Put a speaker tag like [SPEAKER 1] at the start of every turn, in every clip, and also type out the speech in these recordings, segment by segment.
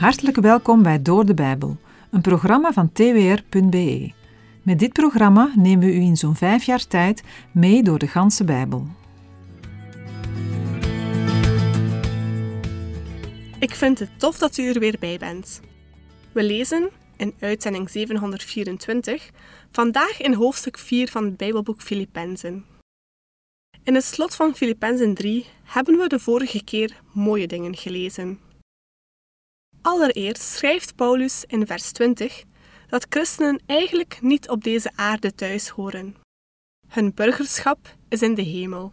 [SPEAKER 1] Hartelijk welkom bij Door de Bijbel, een programma van twr.be. Met dit programma nemen we u in zo'n vijf jaar tijd mee door de ganse Bijbel.
[SPEAKER 2] Ik vind het tof dat u er weer bij bent. We lezen in uitzending 724 vandaag in hoofdstuk 4 van het Bijbelboek Filippenzen. In het slot van Filippenzen 3 hebben we de vorige keer mooie dingen gelezen. Allereerst schrijft Paulus in vers 20 dat christenen eigenlijk niet op deze aarde thuis horen. Hun burgerschap is in de hemel.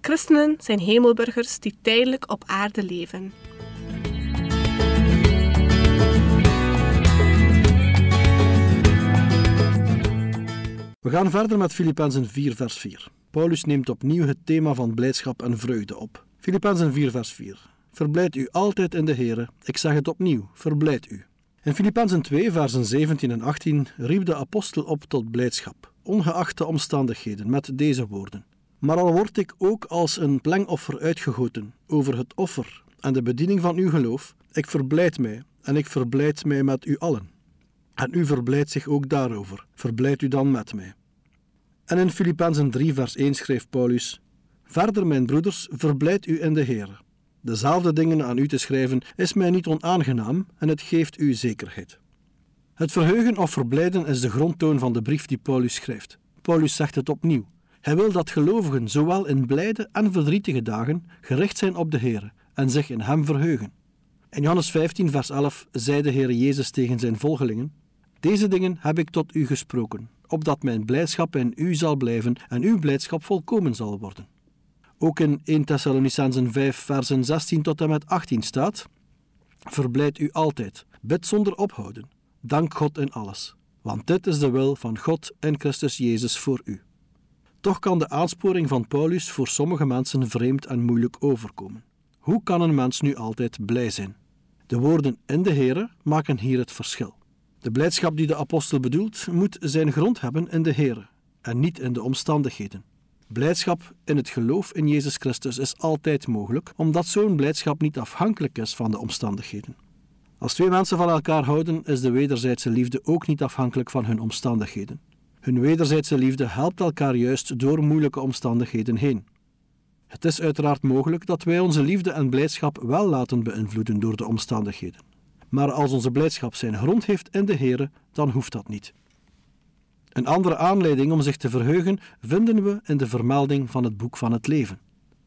[SPEAKER 2] Christenen zijn hemelburgers die tijdelijk op aarde leven.
[SPEAKER 3] We gaan verder met Filippenzen 4, vers 4. Paulus neemt opnieuw het thema van blijdschap en vreugde op. Filippenzen 4, vers 4. Verblijd u altijd in de Here. Ik zeg het opnieuw, verblijd u. In Filippenzen 2, versen 17 en 18 riep de apostel op tot blijdschap, ongeacht de omstandigheden, met deze woorden. Maar al word ik ook als een plengoffer uitgegoten over het offer en de bediening van uw geloof, ik verblijd mij en ik verblijd mij met u allen. En u verblijdt zich ook daarover, verblijd u dan met mij. En in Filippenzen 3, vers 1 schreef Paulus: Verder, mijn broeders, verblijd u in de Heer. Dezelfde dingen aan u te schrijven is mij niet onaangenaam en het geeft u zekerheid. Het verheugen of verblijden is de grondtoon van de brief die Paulus schrijft. Paulus zegt het opnieuw. Hij wil dat gelovigen zowel in blijde en verdrietige dagen gericht zijn op de Heer en zich in Hem verheugen. In Johannes 15, vers 11 zei de Heer Jezus tegen zijn volgelingen: Deze dingen heb ik tot u gesproken, opdat mijn blijdschap in u zal blijven en uw blijdschap volkomen zal worden. Ook in 1 Thessalonicenzen 5, versen 16 tot en met 18 staat: Verblijd u altijd, bid zonder ophouden, dank God in alles, want dit is de wil van God en Christus Jezus voor u. Toch kan de aansporing van Paulus voor sommige mensen vreemd en moeilijk overkomen. Hoe kan een mens nu altijd blij zijn? De woorden in de Here maken hier het verschil. De blijdschap die de apostel bedoelt, moet zijn grond hebben in de Here en niet in de omstandigheden. Blijdschap in het geloof in Jezus Christus is altijd mogelijk, omdat zo'n blijdschap niet afhankelijk is van de omstandigheden. Als twee mensen van elkaar houden, is de wederzijdse liefde ook niet afhankelijk van hun omstandigheden. Hun wederzijdse liefde helpt elkaar juist door moeilijke omstandigheden heen. Het is uiteraard mogelijk dat wij onze liefde en blijdschap wel laten beïnvloeden door de omstandigheden. Maar als onze blijdschap zijn grond heeft in de Here, dan hoeft dat niet. Een andere aanleiding om zich te verheugen vinden we in de vermelding van het boek van het leven.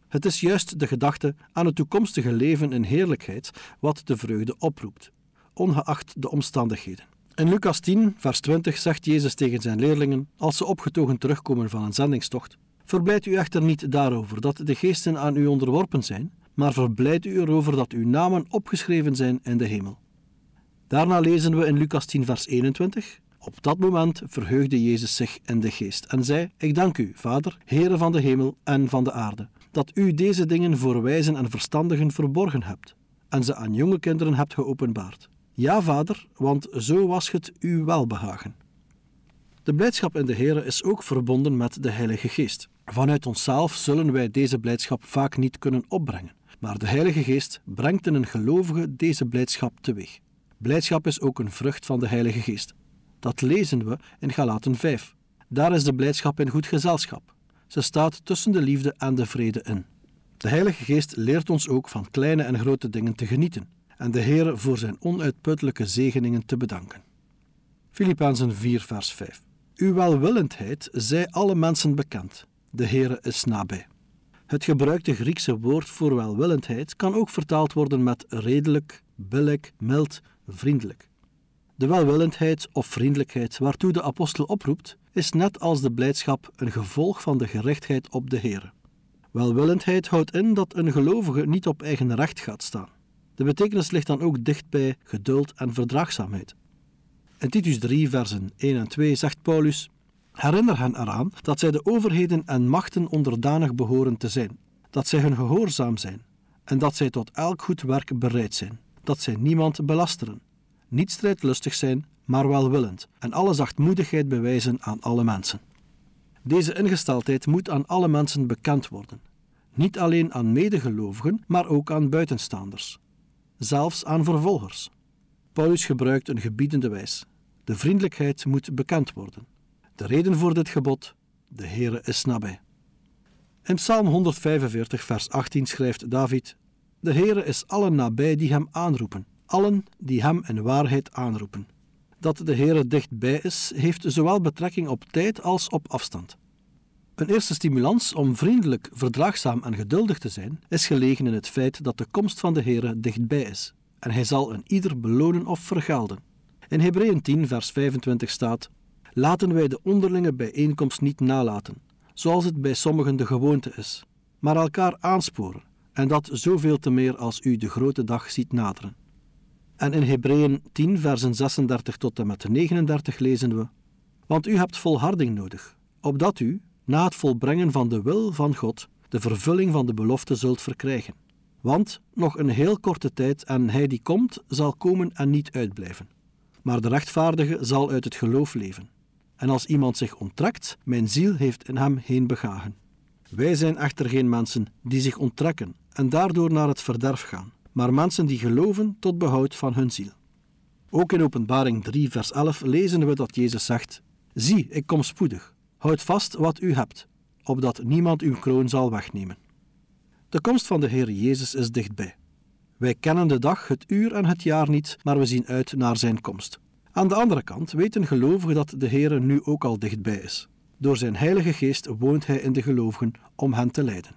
[SPEAKER 3] Het is juist de gedachte aan het toekomstige leven in heerlijkheid wat de vreugde oproept, ongeacht de omstandigheden. In Lucas 10, vers 20 zegt Jezus tegen zijn leerlingen, als ze opgetogen terugkomen van een zendingstocht: Verblijd u echter niet daarover dat de geesten aan u onderworpen zijn, maar verblijd u erover dat uw namen opgeschreven zijn in de hemel. Daarna lezen we in Lucas 10, vers 21: op dat moment verheugde Jezus zich in de geest en zei: Ik dank u, Vader, Heere van de hemel en van de aarde, dat u deze dingen voor wijzen en verstandigen verborgen hebt en ze aan jonge kinderen hebt geopenbaard. Ja, Vader, want zo was het uw welbehagen. De blijdschap in de Heere is ook verbonden met de Heilige Geest. Vanuit onszelf zullen wij deze blijdschap vaak niet kunnen opbrengen, maar de Heilige Geest brengt in een gelovige deze blijdschap teweeg. Blijdschap is ook een vrucht van de Heilige Geest. Dat lezen we in Galaten 5. Daar is de blijdschap in goed gezelschap. Ze staat tussen de liefde en de vrede in. De Heilige Geest leert ons ook van kleine en grote dingen te genieten en de Heer voor zijn onuitputtelijke zegeningen te bedanken. Filippenzen 4, vers 5. Uw welwillendheid zij alle mensen bekend. De Heere is nabij. Het gebruikte Griekse woord voor welwillendheid kan ook vertaald worden met redelijk, billig, mild, vriendelijk. De welwillendheid of vriendelijkheid waartoe de apostel oproept, is net als de blijdschap een gevolg van de gerichtheid op de Heer. Welwillendheid houdt in dat een gelovige niet op eigen recht gaat staan. De betekenis ligt dan ook dicht bij geduld en verdraagzaamheid. In Titus 3, versen 1 en 2 zegt Paulus: Herinner hen eraan dat zij de overheden en machten onderdanig behoren te zijn, dat zij hun gehoorzaam zijn en dat zij tot elk goed werk bereid zijn, dat zij niemand belasteren niet strijdlustig zijn, maar welwillend en alle zachtmoedigheid bewijzen aan alle mensen. Deze ingesteldheid moet aan alle mensen bekend worden, niet alleen aan medegelovigen, maar ook aan buitenstaanders. zelfs aan vervolgers. Paulus gebruikt een gebiedende wijs. De vriendelijkheid moet bekend worden. De reden voor dit gebod: de Heere is nabij. In Psalm 145, vers 18 schrijft David: De Heere is allen nabij die hem aanroepen, allen die hem in waarheid aanroepen. Dat de Heere dichtbij is, heeft zowel betrekking op tijd als op afstand. Een eerste stimulans om vriendelijk, verdraagzaam en geduldig te zijn, is gelegen in het feit dat de komst van de Heere dichtbij is, en hij zal een ieder belonen of vergelden. In Hebreeën 10, vers 25 staat: Laten wij de onderlinge bijeenkomst niet nalaten, zoals het bij sommigen de gewoonte is, maar elkaar aansporen, en dat zoveel te meer als u de grote dag ziet naderen. En in Hebreeën 10, versen 36 tot en met 39 lezen we: Want u hebt volharding nodig, opdat u, na het volbrengen van de wil van God, de vervulling van de belofte zult verkrijgen. Want nog een heel korte tijd en hij die komt, zal komen en niet uitblijven. Maar de rechtvaardige zal uit het geloof leven. En als iemand zich onttrekt, mijn ziel heeft in hem geen begagen. Wij zijn echter geen mensen die zich onttrekken en daardoor naar het verderf gaan, maar mensen die geloven tot behoud van hun ziel. Ook in Openbaring 3, vers 11 lezen we dat Jezus zegt: Zie, ik kom spoedig. Houd vast wat u hebt, opdat niemand uw kroon zal wegnemen. De komst van de Heer Jezus is dichtbij. Wij kennen de dag, het uur en het jaar niet, maar we zien uit naar zijn komst. Aan de andere kant weten gelovigen dat de Heer nu ook al dichtbij is. Door zijn Heilige Geest woont hij in de gelovigen om hen te leiden.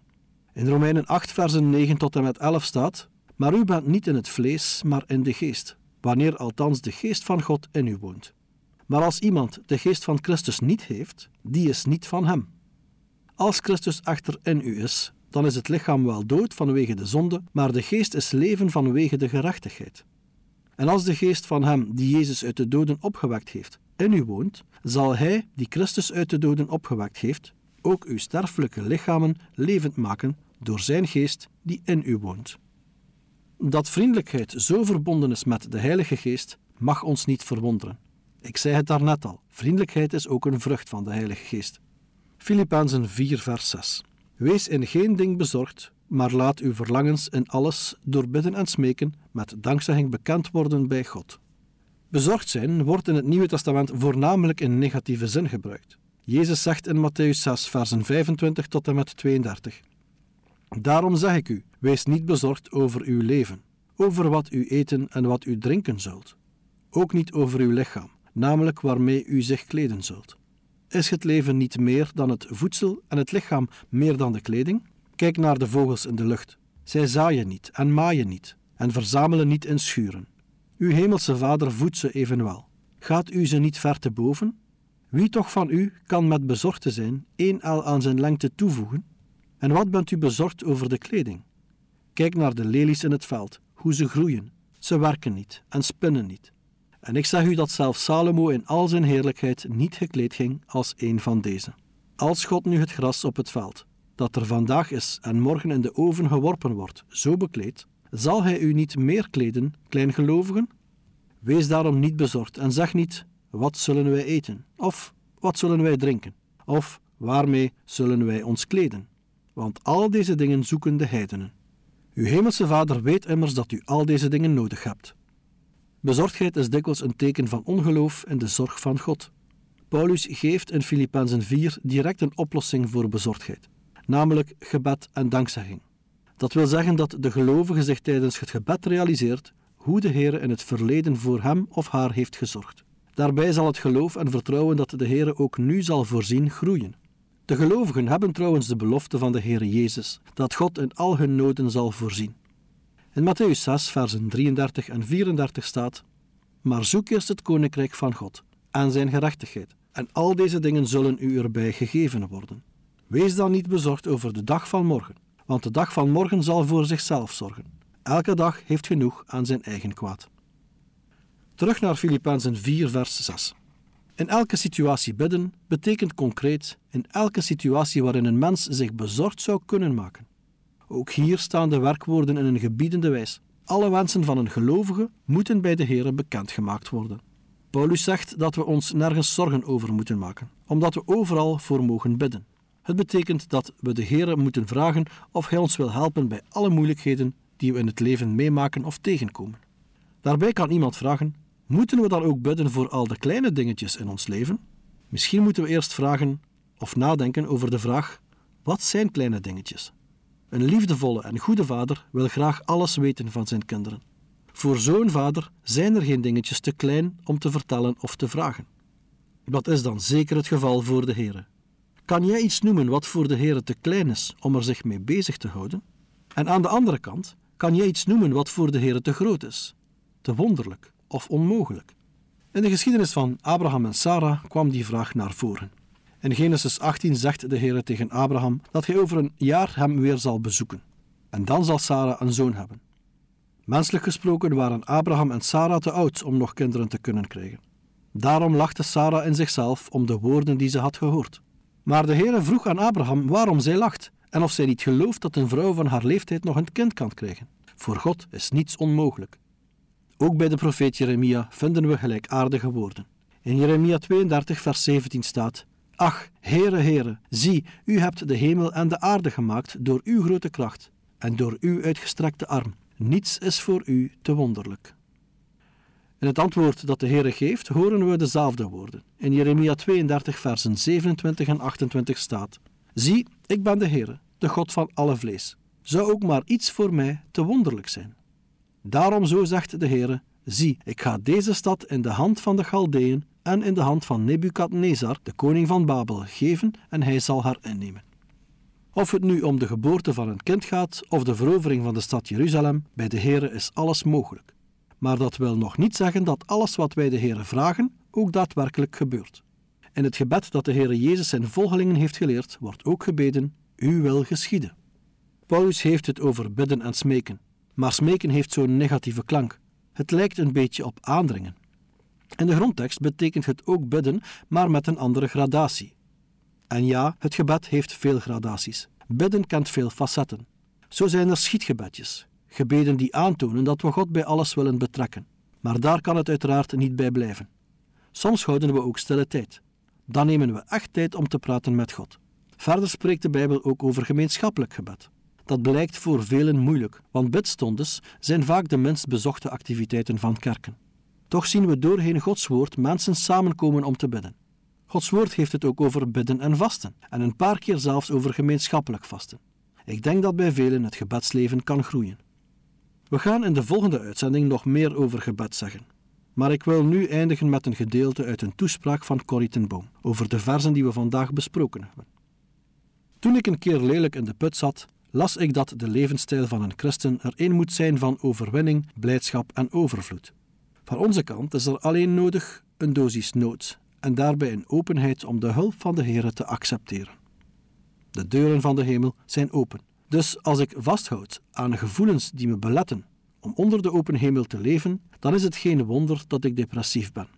[SPEAKER 3] In Romeinen 8, versen 9 tot en met 11 staat: Maar u bent niet in het vlees, maar in de geest, wanneer althans de geest van God in u woont. Maar als iemand de geest van Christus niet heeft, die is niet van hem. Als Christus echter in u is, dan is het lichaam wel dood vanwege de zonde, maar de geest is leven vanwege de gerechtigheid. En als de geest van hem die Jezus uit de doden opgewekt heeft, in u woont, zal hij, die Christus uit de doden opgewekt heeft, ook uw sterfelijke lichamen levend maken door zijn geest die in u woont. Dat vriendelijkheid zo verbonden is met de Heilige Geest, mag ons niet verwonderen. Ik zei het daarnet al, vriendelijkheid is ook een vrucht van de Heilige Geest. Filippenzen 4 vers 6 Wees in geen ding bezorgd, maar laat uw verlangens in alles door bidden en smeken met dankzegging bekend worden bij God. Bezorgd zijn wordt in het Nieuwe Testament voornamelijk in negatieve zin gebruikt. Jezus zegt in Matthäus 6, versen 25 tot en met 32: Daarom zeg ik u: wees niet bezorgd over uw leven, over wat u eten en wat u drinken zult, ook niet over uw lichaam, namelijk waarmee u zich kleden zult. Is het leven niet meer dan het voedsel en het lichaam meer dan de kleding? Kijk naar de vogels in de lucht. Zij zaaien niet en maaien niet en verzamelen niet in schuren. Uw hemelse Vader voedt ze evenwel. Gaat u ze niet ver te boven? Wie toch van u kan met bezorgd te zijn één el aan zijn lengte toevoegen? En wat bent u bezorgd over de kleding? Kijk naar de lelies in het veld, hoe ze groeien. Ze werken niet en spinnen niet. En ik zeg u dat zelfs Salomo in al zijn heerlijkheid niet gekleed ging als een van deze. Als God nu het gras op het veld, dat er vandaag is en morgen in de oven geworpen wordt, zo bekleedt, zal hij u niet meer kleden, kleingelovigen? Wees daarom niet bezorgd en zeg niet: wat zullen wij eten? Of wat zullen wij drinken? Of waarmee zullen wij ons kleden? Want al deze dingen zoeken de heidenen. Uw hemelse Vader weet immers dat u al deze dingen nodig hebt. Bezorgdheid is dikwijls een teken van ongeloof in de zorg van God. Paulus geeft in Filippenzen 4 direct een oplossing voor bezorgdheid, namelijk gebed en dankzegging. Dat wil zeggen dat de gelovige zich tijdens het gebed realiseert hoe de Heer in het verleden voor hem of haar heeft gezorgd. Daarbij zal het geloof en vertrouwen dat de Heer ook nu zal voorzien groeien. De gelovigen hebben trouwens de belofte van de Heer Jezus dat God in al hun noden zal voorzien. In Matthäus 6, versen 33 en 34 staat: Maar zoek eerst het koninkrijk van God en zijn gerechtigheid, en al deze dingen zullen u erbij gegeven worden. Wees dan niet bezorgd over de dag van morgen, want de dag van morgen zal voor zichzelf zorgen. Elke dag heeft genoeg aan zijn eigen kwaad. Terug naar Filippenzen 4, vers 6. In elke situatie bidden betekent concreet in elke situatie waarin een mens zich bezorgd zou kunnen maken. Ook hier staan de werkwoorden in een gebiedende wijs. Alle wensen van een gelovige moeten bij de Heer bekendgemaakt worden. Paulus zegt dat we ons nergens zorgen over moeten maken, omdat we overal voor mogen bidden. Het betekent dat we de Heer moeten vragen of Hij ons wil helpen bij alle moeilijkheden die we in het leven meemaken of tegenkomen. Daarbij kan iemand vragen: moeten we dan ook bidden voor al de kleine dingetjes in ons leven? Misschien moeten we eerst vragen of nadenken over de vraag: wat zijn kleine dingetjes? Een liefdevolle en goede vader wil graag alles weten van zijn kinderen. Voor zo'n vader zijn er geen dingetjes te klein om te vertellen of te vragen. Dat is dan zeker het geval voor de Heer. Kan jij iets noemen wat voor de Heer te klein is om er zich mee bezig te houden? En aan de andere kant, kan jij iets noemen wat voor de Heer te groot is, te wonderlijk of onmogelijk? In de geschiedenis van Abraham en Sarah kwam die vraag naar voren. In Genesis 18 zegt de Heer tegen Abraham dat hij over een jaar hem weer zal bezoeken. En dan zal Sarah een zoon hebben. Menselijk gesproken waren Abraham en Sarah te oud om nog kinderen te kunnen krijgen. Daarom lachte Sarah in zichzelf om de woorden die ze had gehoord. Maar de Heere vroeg aan Abraham waarom zij lacht en of zij niet gelooft dat een vrouw van haar leeftijd nog een kind kan krijgen. Voor God is niets onmogelijk. Ook bij de profeet Jeremia vinden we gelijkaardige woorden. In Jeremia 32, vers 17 staat: Ach, Heere, Heere, zie, u hebt de hemel en de aarde gemaakt door uw grote kracht en door uw uitgestrekte arm. Niets is voor u te wonderlijk. In het antwoord dat de Heere geeft, horen we dezelfde woorden. In Jeremia 32, versen 27 en 28 staat: Zie, ik ben de Heere, de God van alle vlees. Zou ook maar iets voor mij te wonderlijk zijn? Daarom zo zegt de Heere: Zie, ik ga deze stad in de hand van de Galdeën en in de hand van Nebukadnezar, de koning van Babel, geven en hij zal haar innemen. Of het nu om de geboorte van een kind gaat of de verovering van de stad Jeruzalem, bij de Heere is alles mogelijk. Maar dat wil nog niet zeggen dat alles wat wij de Heere vragen ook daadwerkelijk gebeurt. In het gebed dat de Heere Jezus zijn volgelingen heeft geleerd, wordt ook gebeden: U wil geschieden. Paulus heeft het over bidden en smeken, maar smeken heeft zo'n negatieve klank. Het lijkt een beetje op aandringen. In de grondtekst betekent het ook bidden, maar met een andere gradatie. En ja, het gebed heeft veel gradaties. Bidden kent veel facetten. Zo zijn er schietgebedjes, gebeden die aantonen dat we God bij alles willen betrekken. Maar daar kan het uiteraard niet bij blijven. Soms houden we ook stille tijd. Dan nemen we echt tijd om te praten met God. Verder spreekt de Bijbel ook over gemeenschappelijk gebed. Dat blijkt voor velen moeilijk, want bidstondes zijn vaak de minst bezochte activiteiten van kerken. Toch zien we doorheen Gods woord mensen samenkomen om te bidden. Gods woord heeft het ook over bidden en vasten, en een paar keer zelfs over gemeenschappelijk vasten. Ik denk dat bij velen het gebedsleven kan groeien. We gaan in de volgende uitzending nog meer over gebed zeggen. Maar ik wil nu eindigen met een gedeelte uit een toespraak van Corrie ten Boom over de versen die we vandaag besproken hebben. Toen ik een keer lelijk in de put zat, las ik dat de levensstijl van een christen er een moet zijn van overwinning, blijdschap en overvloed. Van onze kant is er alleen nodig een dosis nood en daarbij een openheid om de hulp van de Heer te accepteren. De deuren van de hemel zijn open. Dus als ik vasthoud aan gevoelens die me beletten om onder de open hemel te leven, dan is het geen wonder dat ik depressief ben.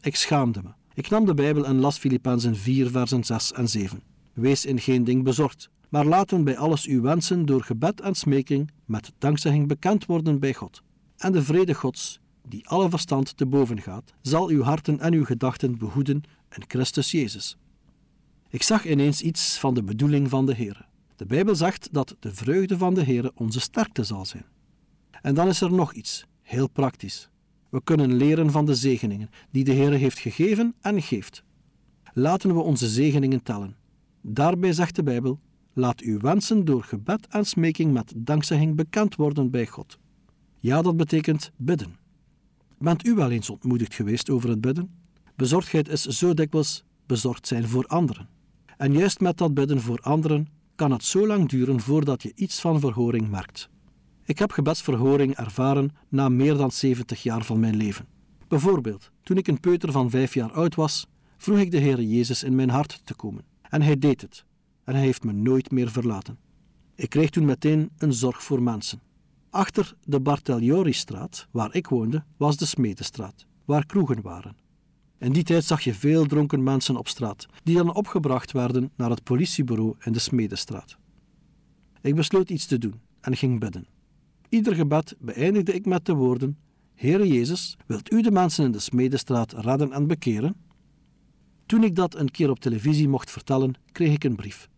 [SPEAKER 3] Ik schaamde me. Ik nam de Bijbel en las Filippenzen 4, versen 6 en 7. Wees in geen ding bezorgd, maar laten bij alles uw wensen door gebed en smeking met dankzegging bekend worden bij God. En de vrede Gods, die alle verstand te boven gaat, zal uw harten en uw gedachten behoeden in Christus Jezus. Ik zag ineens iets van de bedoeling van de Heer. De Bijbel zegt dat de vreugde van de Heer onze sterkte zal zijn. En dan is er nog iets, heel praktisch. We kunnen leren van de zegeningen die de Heer heeft gegeven en geeft. Laten we onze zegeningen tellen. Daarbij zegt de Bijbel: Laat uw wensen door gebed en smeking met dankzegging bekend worden bij God. Ja, dat betekent bidden. Bent u wel eens ontmoedigd geweest over het bidden? Bezorgdheid is zo dikwijls bezorgd zijn voor anderen. En juist met dat bidden voor anderen kan het zo lang duren voordat je iets van verhoring merkt. Ik heb gebedsverhoring ervaren na meer dan 70 jaar van mijn leven. Bijvoorbeeld, toen ik een peuter van vijf jaar oud was, vroeg ik de Heer Jezus in mijn hart te komen. En hij deed het. En hij heeft me nooit meer verlaten. Ik kreeg toen meteen een zorg voor mensen. Achter de Barteliori-straat, waar ik woonde, was de Smedestraat, waar kroegen waren. In die tijd zag je veel dronken mensen op straat, die dan opgebracht werden naar het politiebureau in de Smedestraat. Ik besloot iets te doen en ging bidden. Ieder gebed beëindigde ik met de woorden: Heere Jezus, wilt u de mensen in de Smedestraat redden en bekeren? Toen ik dat een keer op televisie mocht vertellen, kreeg ik een brief.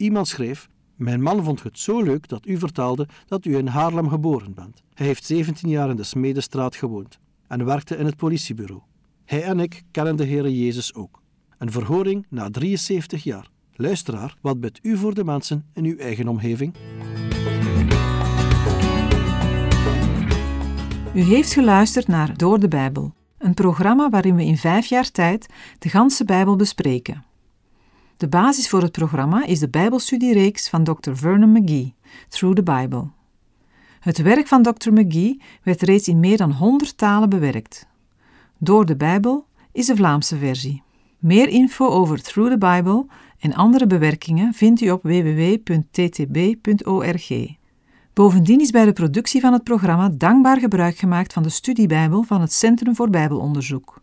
[SPEAKER 3] Iemand schreef: Mijn man vond het zo leuk dat u vertelde dat u in Haarlem geboren bent. Hij heeft 17 jaar in de Smedestraat gewoond en werkte in het politiebureau. Hij en ik kennen de Heere Jezus ook. Een verhoring na 73 jaar. Luisteraar, wat bidt u voor de mensen in uw eigen omgeving?
[SPEAKER 1] U heeft geluisterd naar Door de Bijbel, een programma waarin we in vijf jaar tijd de ganse Bijbel bespreken. De basis voor het programma is de Bijbelstudiereeks van Dr. Vernon McGee, Through the Bible. Het werk van Dr. McGee werd reeds in meer dan 100 talen bewerkt. Door de Bijbel is de Vlaamse versie. Meer info over Through the Bible en andere bewerkingen vindt u op www.ttb.org. Bovendien is bij de productie van het programma dankbaar gebruik gemaakt van de studiebijbel van het Centrum voor Bijbelonderzoek.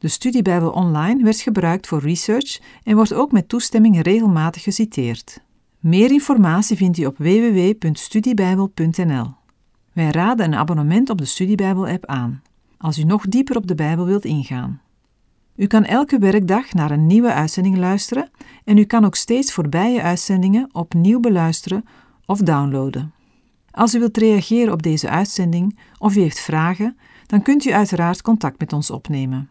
[SPEAKER 1] De studiebijbel online werd gebruikt voor research en wordt ook met toestemming regelmatig geciteerd. Meer informatie vindt u op www.studiebijbel.nl. Wij raden een abonnement op de Studiebijbel-app aan, als u nog dieper op de Bijbel wilt ingaan. U kan elke werkdag naar een nieuwe uitzending luisteren en u kan ook steeds voorbije uitzendingen opnieuw beluisteren of downloaden. Als u wilt reageren op deze uitzending of u heeft vragen, dan kunt u uiteraard contact met ons opnemen.